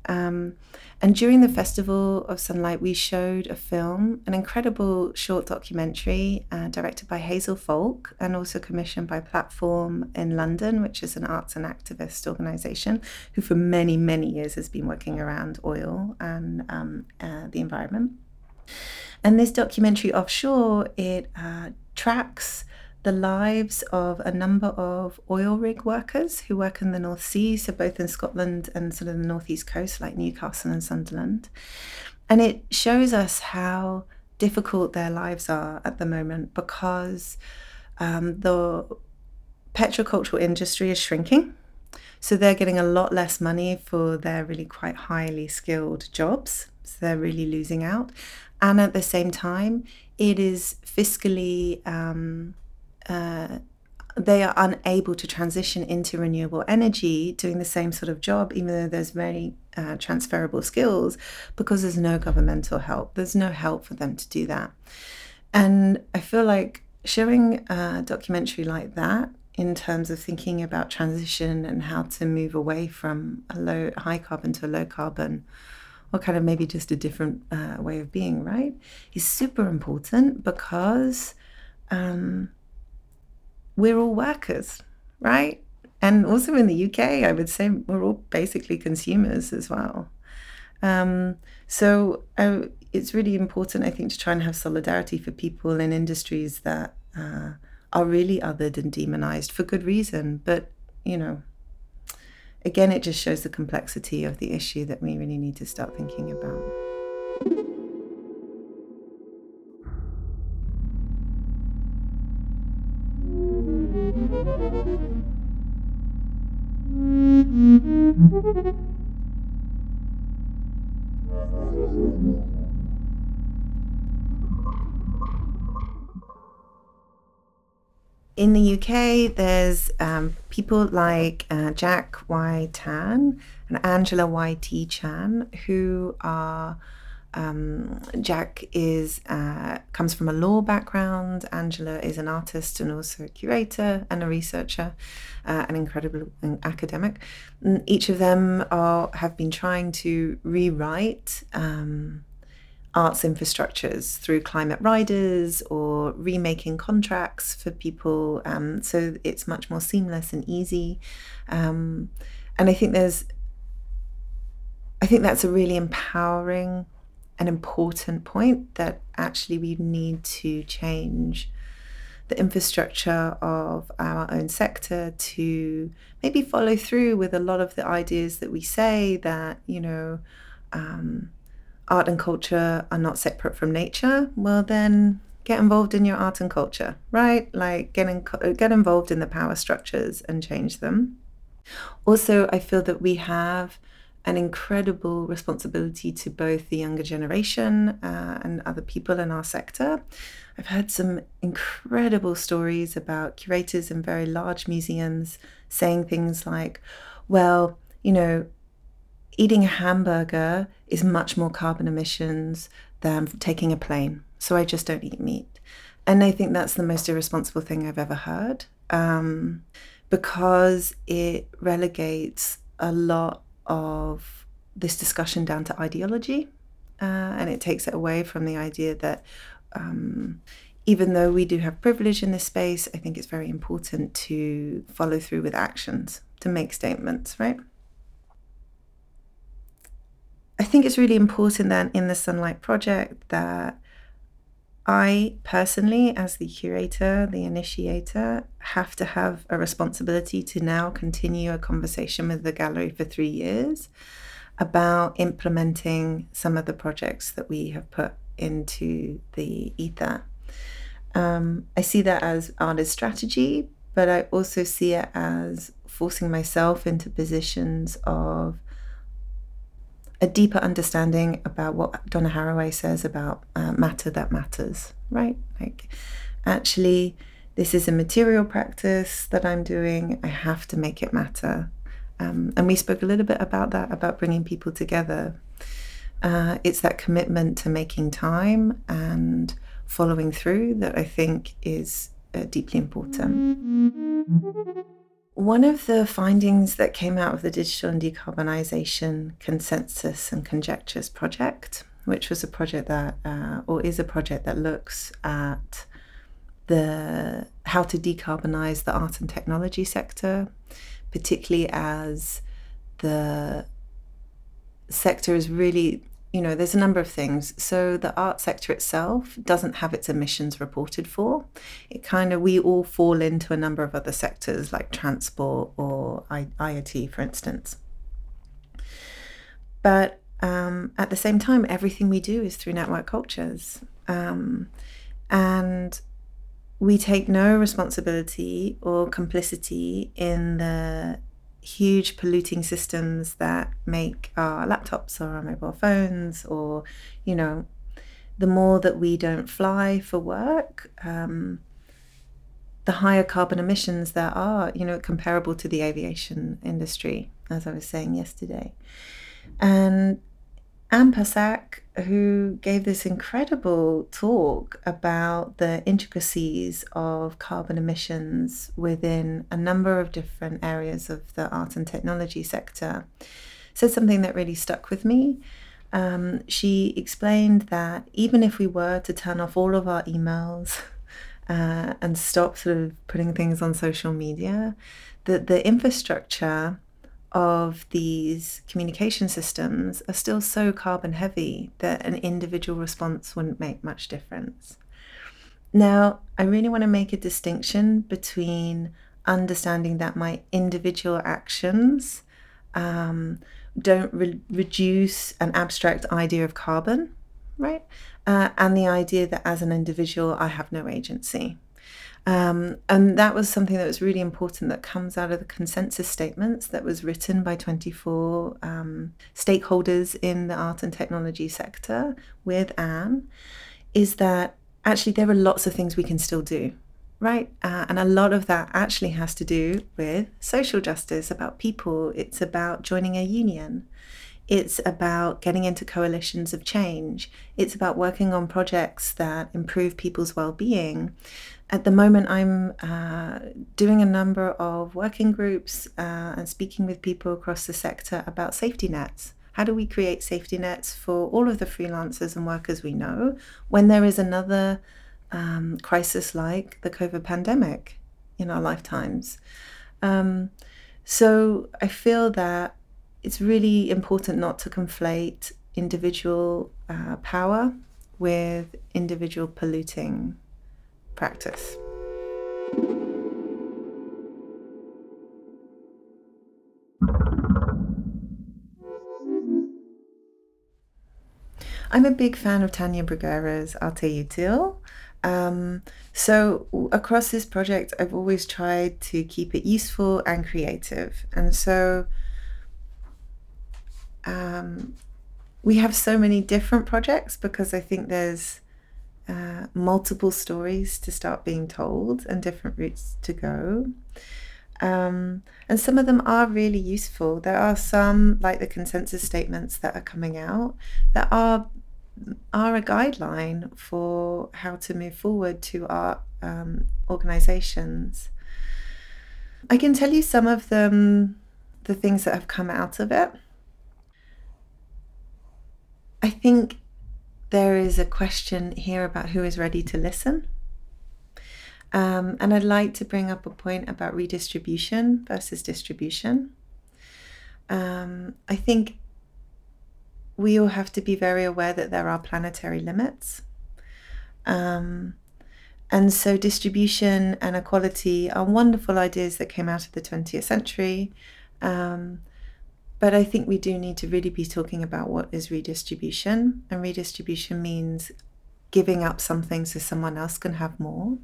Um, and during the Festival of Sunlight, we showed a film, an incredible short documentary uh, directed by Hazel Falck and also commissioned by Platform in London, which is an arts and activist organisation who, for many, many years, has been working around oil and um, uh, the environment. And this documentary, Offshore, it uh, tracks the lives of a number of oil rig workers who work in the North Sea, so both in Scotland and sort of the northeast coast, like Newcastle and Sunderland. And it shows us how difficult their lives are at the moment because um, the petrocultural industry is shrinking. So they're getting a lot less money for their really quite highly skilled jobs. So they're really losing out. And at the same time, it is fiscally um, uh, they are unable to transition into renewable energy doing the same sort of job, even though there's very uh, transferable skills, because there's no governmental help. There's no help for them to do that. And I feel like showing a documentary like that in terms of thinking about transition and how to move away from a low high carbon to a low carbon or kind of maybe just a different uh, way of being right is super important because um, we're all workers, right? And also in the UK, I would say we're all basically consumers as well. Um, so uh, it's really important, I think, to try and have solidarity for people in industries that uh, are really othered and demonized for good reason. But, you know, again, it just shows the complexity of the issue that we really need to start thinking about. In the UK, there's um, people like uh, Jack Y. Tan and Angela Y. T. Chan who are um, Jack is uh, comes from a law background. Angela is an artist and also a curator and a researcher, uh, an incredible academic. And each of them are have been trying to rewrite um, arts infrastructures through climate riders or remaking contracts for people, um, so it's much more seamless and easy. Um, and I think there's, I think that's a really empowering an important point that actually we need to change the infrastructure of our own sector to maybe follow through with a lot of the ideas that we say that, you know, um, art and culture are not separate from nature. Well, then get involved in your art and culture, right? Like get, in, get involved in the power structures and change them. Also, I feel that we have an incredible responsibility to both the younger generation uh, and other people in our sector. I've heard some incredible stories about curators in very large museums saying things like, well, you know, eating a hamburger is much more carbon emissions than taking a plane. So I just don't eat meat. And I think that's the most irresponsible thing I've ever heard um, because it relegates a lot of this discussion down to ideology, uh, and it takes it away from the idea that um, even though we do have privilege in this space, I think it's very important to follow through with actions, to make statements, right? I think it's really important that in the Sunlight Project that I personally, as the curator, the initiator, have to have a responsibility to now continue a conversation with the gallery for three years about implementing some of the projects that we have put into the ether. Um, I see that as artist strategy, but I also see it as forcing myself into positions of a deeper understanding about what Donna Haraway says about uh, matter that matters, right? Like, actually, this is a material practice that I'm doing. I have to make it matter. Um, and we spoke a little bit about that, about bringing people together. Uh, it's that commitment to making time and following through that I think is uh, deeply important. One of the findings that came out of the Digital and Decarbonisation Consensus and Conjectures project, which was a project that, uh, or is a project that looks at the how to decarbonize the art and technology sector, particularly as the sector is really you know, there's a number of things. So the art sector itself doesn't have its emissions reported for. It kind of, we all fall into a number of other sectors like transport or I- IoT, for instance. But um, at the same time, everything we do is through network cultures. Um, and we take no responsibility or complicity in the huge polluting systems that make our laptops or our mobile phones or you know the more that we don't fly for work um, the higher carbon emissions there are you know comparable to the aviation industry as i was saying yesterday. And Anne Pasek, who gave this incredible talk about the intricacies of carbon emissions within a number of different areas of the art and technology sector, said something that really stuck with me. Um, she explained that even if we were to turn off all of our emails (laughs) uh, and stop sort of putting things on social media, that the infrastructure of these communication systems are still so carbon heavy that an individual response wouldn't make much difference. Now, I really want to make a distinction between understanding that my individual actions um, don't re- reduce an abstract idea of carbon, right? Uh, and the idea that as an individual, I have no agency. Um, and that was something that was really important that comes out of the consensus statements that was written by 24 um, stakeholders in the art and technology sector with Anne, is that actually there are lots of things we can still do. right? Uh, and a lot of that actually has to do with social justice, about people. It's about joining a union. It's about getting into coalitions of change. It's about working on projects that improve people's well being. At the moment, I'm uh, doing a number of working groups uh, and speaking with people across the sector about safety nets. How do we create safety nets for all of the freelancers and workers we know when there is another um, crisis like the COVID pandemic in our lifetimes? Um, so I feel that it's really important not to conflate individual uh, power with individual polluting practice. I'm a big fan of Tania Bruguera's Arte Util. Um, so across this project, I've always tried to keep it useful and creative. And so um, we have so many different projects because I think there's uh, multiple stories to start being told and different routes to go. Um, and some of them are really useful. There are some, like the consensus statements that are coming out, that are are a guideline for how to move forward to our um, organizations. I can tell you some of them, the things that have come out of it. I think there is a question here about who is ready to listen. Um, and I'd like to bring up a point about redistribution versus distribution. Um, I think we all have to be very aware that there are planetary limits. Um, and so, distribution and equality are wonderful ideas that came out of the 20th century. Um, but I think we do need to really be talking about what is redistribution. And redistribution means giving up something so someone else can have more.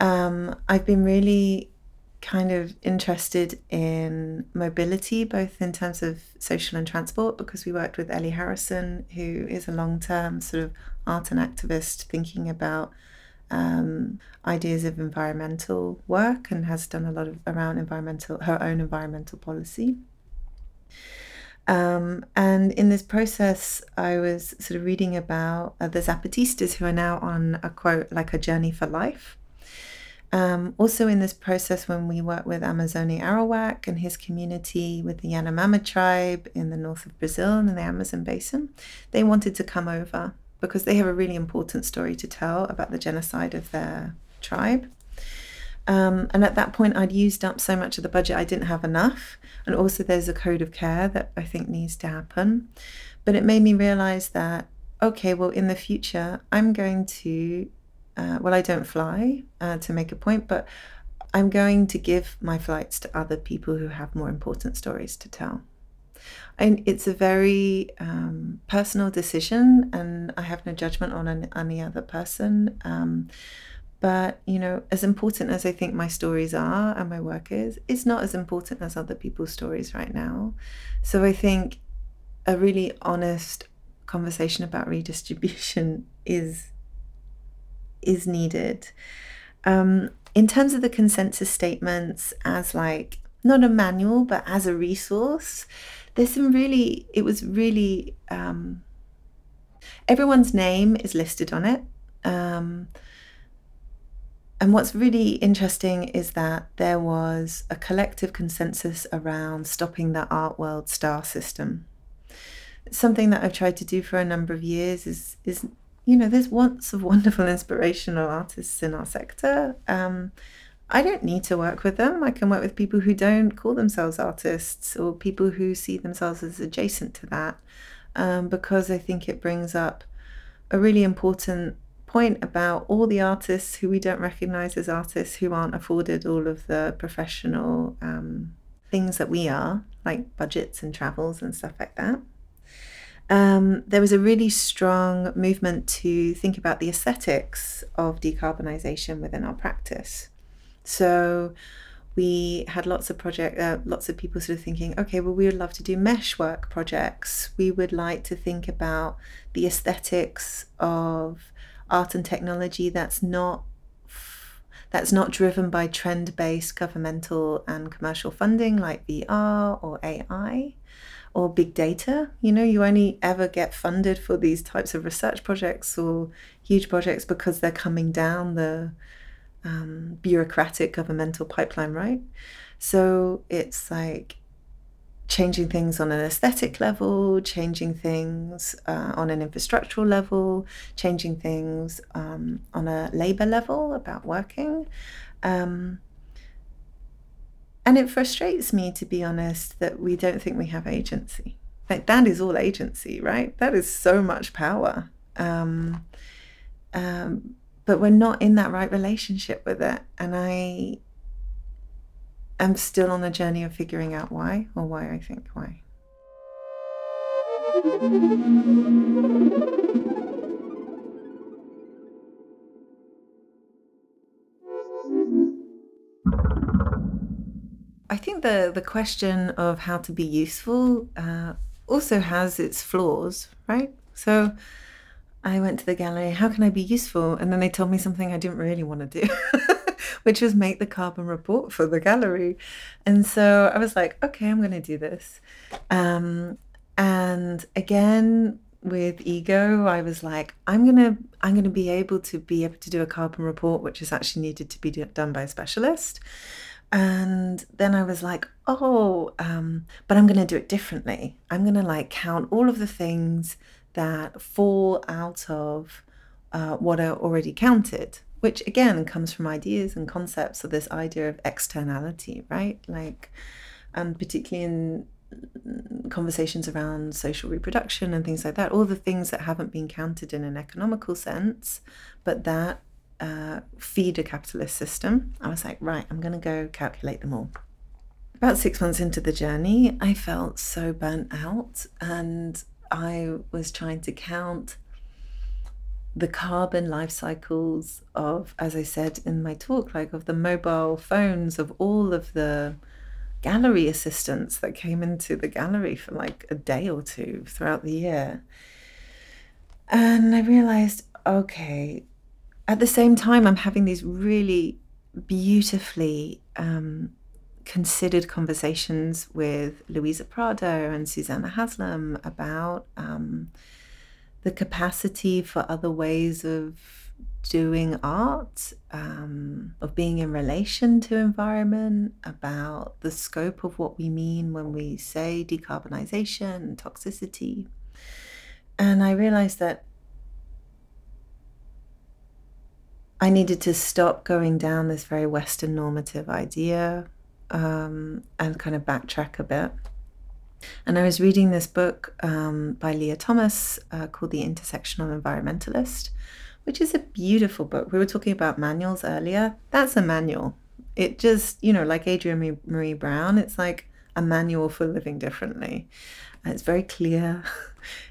Um, I've been really kind of interested in mobility, both in terms of social and transport, because we worked with Ellie Harrison, who is a long term sort of art and activist thinking about um, ideas of environmental work and has done a lot of around environmental her own environmental policy. Um, and in this process, I was sort of reading about uh, the Zapatistas who are now on a quote like a journey for life. Um, also, in this process, when we work with Amazoni Arawak and his community with the Yanomami tribe in the north of Brazil in the Amazon basin, they wanted to come over because they have a really important story to tell about the genocide of their tribe. Um, and at that point, I'd used up so much of the budget, I didn't have enough. And also, there's a code of care that I think needs to happen. But it made me realize that, okay, well, in the future, I'm going to, uh, well, I don't fly uh, to make a point, but I'm going to give my flights to other people who have more important stories to tell. And it's a very um, personal decision, and I have no judgment on an, any other person. Um, but, you know, as important as I think my stories are and my work is, it's not as important as other people's stories right now. So I think a really honest conversation about redistribution (laughs) is is needed. Um, in terms of the consensus statements as like not a manual but as a resource, there's some really it was really um, everyone's name is listed on it. Um, and what's really interesting is that there was a collective consensus around stopping the art world star system. Something that I've tried to do for a number of years is is you know there's lots of (laughs) wonderful inspirational artists in our sector. Um, I don't need to work with them. I can work with people who don't call themselves artists or people who see themselves as adjacent to that, um, because I think it brings up a really important point about all the artists who we don't recognize as artists who aren't afforded all of the professional um, things that we are, like budgets and travels and stuff like that. Um, there was a really strong movement to think about the aesthetics of decarbonisation within our practice. So we had lots of project, uh, lots of people sort of thinking, okay, well, we would love to do mesh work projects. We would like to think about the aesthetics of art and technology that's not that's not driven by trend based governmental and commercial funding like VR or AI or big data. You know, you only ever get funded for these types of research projects or huge projects because they're coming down the um, bureaucratic governmental pipeline, right? So it's like changing things on an aesthetic level, changing things uh, on an infrastructural level, changing things um, on a labor level about working. Um, and it frustrates me, to be honest, that we don't think we have agency. Like, that is all agency, right? That is so much power. Um, um but we're not in that right relationship with it. And I am still on the journey of figuring out why or why I think why. I think the the question of how to be useful uh, also has its flaws, right? So I went to the gallery. How can I be useful? And then they told me something I didn't really want to do. (laughs) (laughs) which was make the carbon report for the gallery. And so I was like, okay, I'm going to do this. Um, and again, with ego, I was like, I'm gonna, I'm gonna be able to be able to do a carbon report, which is actually needed to be done by a specialist. And then I was like, oh, um, but I'm gonna do it differently. I'm gonna like count all of the things that fall out of uh, what are already counted which again comes from ideas and concepts of this idea of externality, right? Like, and particularly in conversations around social reproduction and things like that, all the things that haven't been counted in an economical sense, but that uh, feed a capitalist system. I was like, right, I'm going to go calculate them all. About six months into the journey, I felt so burnt out and I was trying to count the carbon life cycles of, as I said in my talk, like of the mobile phones of all of the gallery assistants that came into the gallery for like a day or two throughout the year. And I realized, okay, at the same time, I'm having these really beautifully um, considered conversations with Louisa Prado and Susanna Haslam about. Um, the capacity for other ways of doing art, um, of being in relation to environment, about the scope of what we mean when we say decarbonization and toxicity. And I realized that I needed to stop going down this very Western normative idea um, and kind of backtrack a bit. And I was reading this book um, by Leah Thomas uh, called The Intersectional Environmentalist, which is a beautiful book. We were talking about manuals earlier. That's a manual. It just, you know, like Adrienne Maree Brown, it's like a manual for living differently. Uh, it's very clear. (laughs)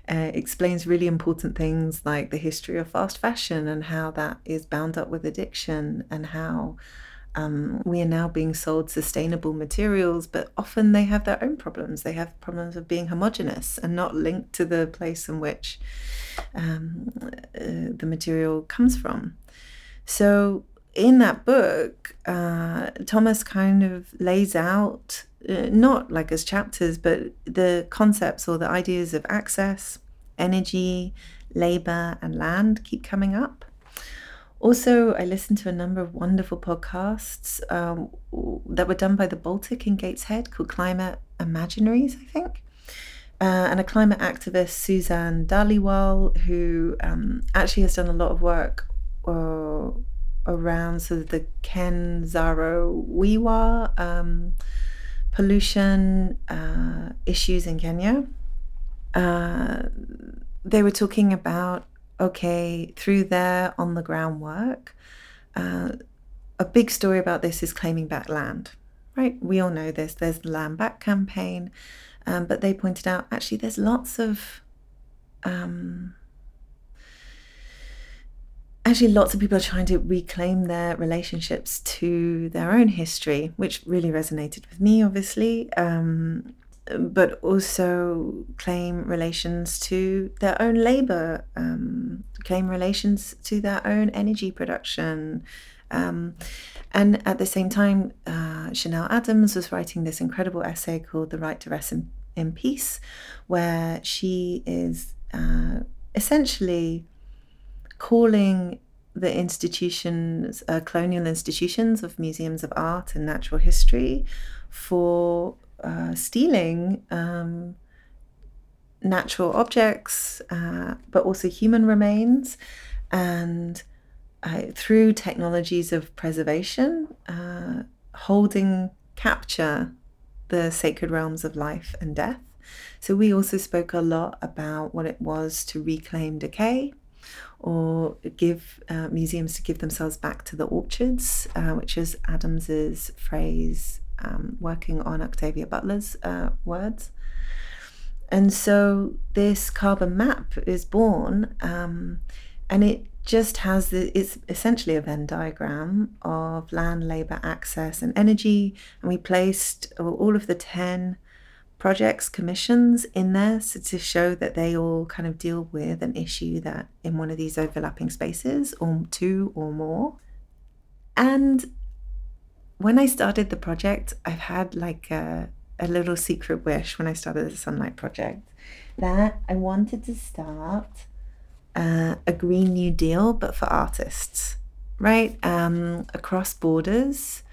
Uh, explains really important things like the history of fast fashion and how that is bound up with addiction and how um, we are now being sold sustainable materials, but often they have their own problems. They have problems of being homogenous and not linked to the place in which um, uh, the material comes from. So, in that book, uh, Thomas kind of lays out, uh, not like as chapters, but the concepts or the ideas of access, energy, labor, and land keep coming up. Also, I listened to a number of wonderful podcasts um, that were done by the Baltic in Gateshead called Climate Imaginaries, I think. Uh, and a climate activist, Suzanne Dhaliwal, who um, actually has done a lot of work uh, around sort of the Kenzaro um, pollution uh, issues in Kenya. Uh, they were talking about okay, through their on the ground work, uh, a big story about this is claiming back land, right? We all know this. There's the Land Back campaign, um, but they pointed out actually there's lots of. Um, actually, lots of people are trying to reclaim their relationships to their own history, which really resonated with me, obviously. Um, but also claim relations to their own labor, um, claim relations to their own energy production, Um, and at the same time, uh, Chanel Adams was writing this incredible essay called The Right to Rest in, in Peace, where she is uh, essentially calling the institutions, uh, colonial institutions of museums of art and natural history, for uh, stealing um, natural objects, uh, but also human remains, and uh, through technologies of preservation, uh, holding capture the sacred realms of life and death. So we also spoke a lot about what it was to reclaim decay or give uh, museums to give themselves back to the orchards, uh, which is Adams's phrase, um, working on Octavia Butler's uh, words. And so this carbon map is born, um, and it just has the, it's essentially a Venn diagram of land, labor, access, and energy. And we placed all of the 10 projects, commissions in there so to show that they all kind of deal with an issue that in one of these overlapping spaces or two or more. And when I started the project, I've had like a, a little secret wish when I started the Sunlight Project that I wanted to start uh, a Green New Deal, but for artists, right? Um, across borders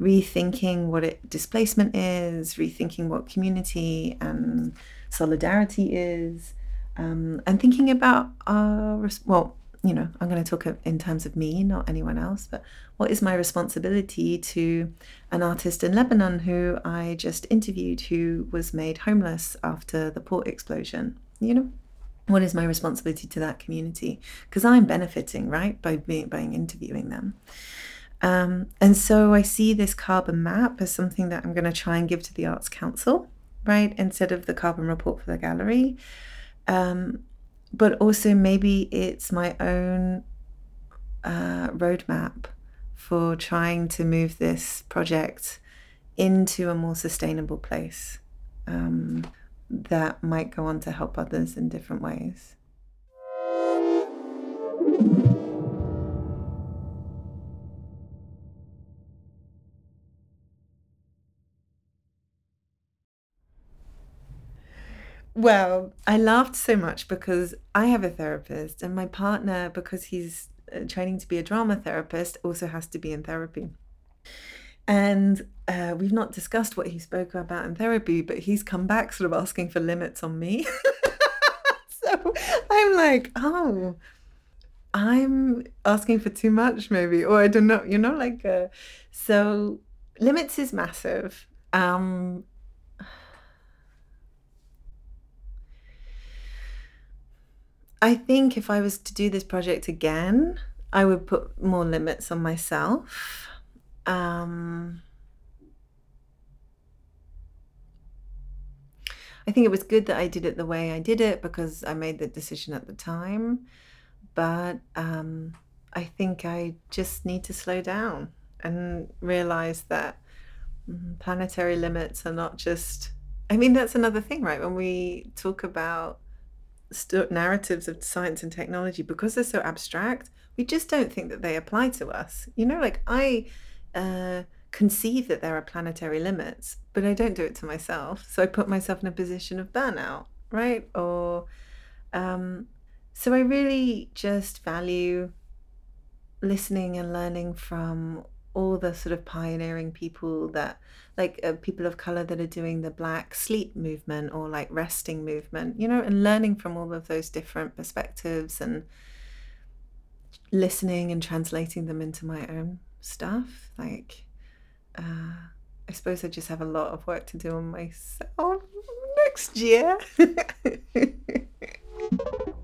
rethinking what it, displacement is, rethinking what community and solidarity is, um, and thinking about our well, you know, I'm going to talk in terms of me, not anyone else, but what is my responsibility to an artist in Lebanon who I just interviewed who was made homeless after the port explosion? You know, what is my responsibility to that community? Because I'm benefiting, right, by being by interviewing them. Um, and so I see this carbon map as something that I'm going to try and give to the Arts Council, right, instead of the carbon report for the gallery. Um, but also, maybe it's my own uh, roadmap for trying to move this project into a more sustainable place um, that might go on to help others in different ways. Well, I laughed so much because I have a therapist, and my partner, because he's training to be a drama therapist, also has to be in therapy. And uh, we've not discussed what he spoke about in therapy, but he's come back sort of asking for limits on me. (laughs) so I'm like, oh, I'm asking for too much, maybe, or I don't know, you know, like, uh, so limits is massive. Um, I think if I was to do this project again, I would put more limits on myself. Um, I think it was good that I did it the way I did it because I made the decision at the time. But um, I think I just need to slow down and realize that mm, planetary limits are not just. I mean, that's another thing, right? When we talk about st- narratives of science and technology because they're so abstract we just don't think that they apply to us. You know like i uh, conceive that there are planetary limits but i don't do it to myself. So i put myself in a position of burnout right? Or um, so i really just value listening and learning from all the sort of pioneering people that like uh, people of color that are doing the black sleep movement or like resting movement you know and learning from all of those different perspectives and listening and translating them into my own stuff like uh, i suppose i just have a lot of work to do on myself next year (laughs)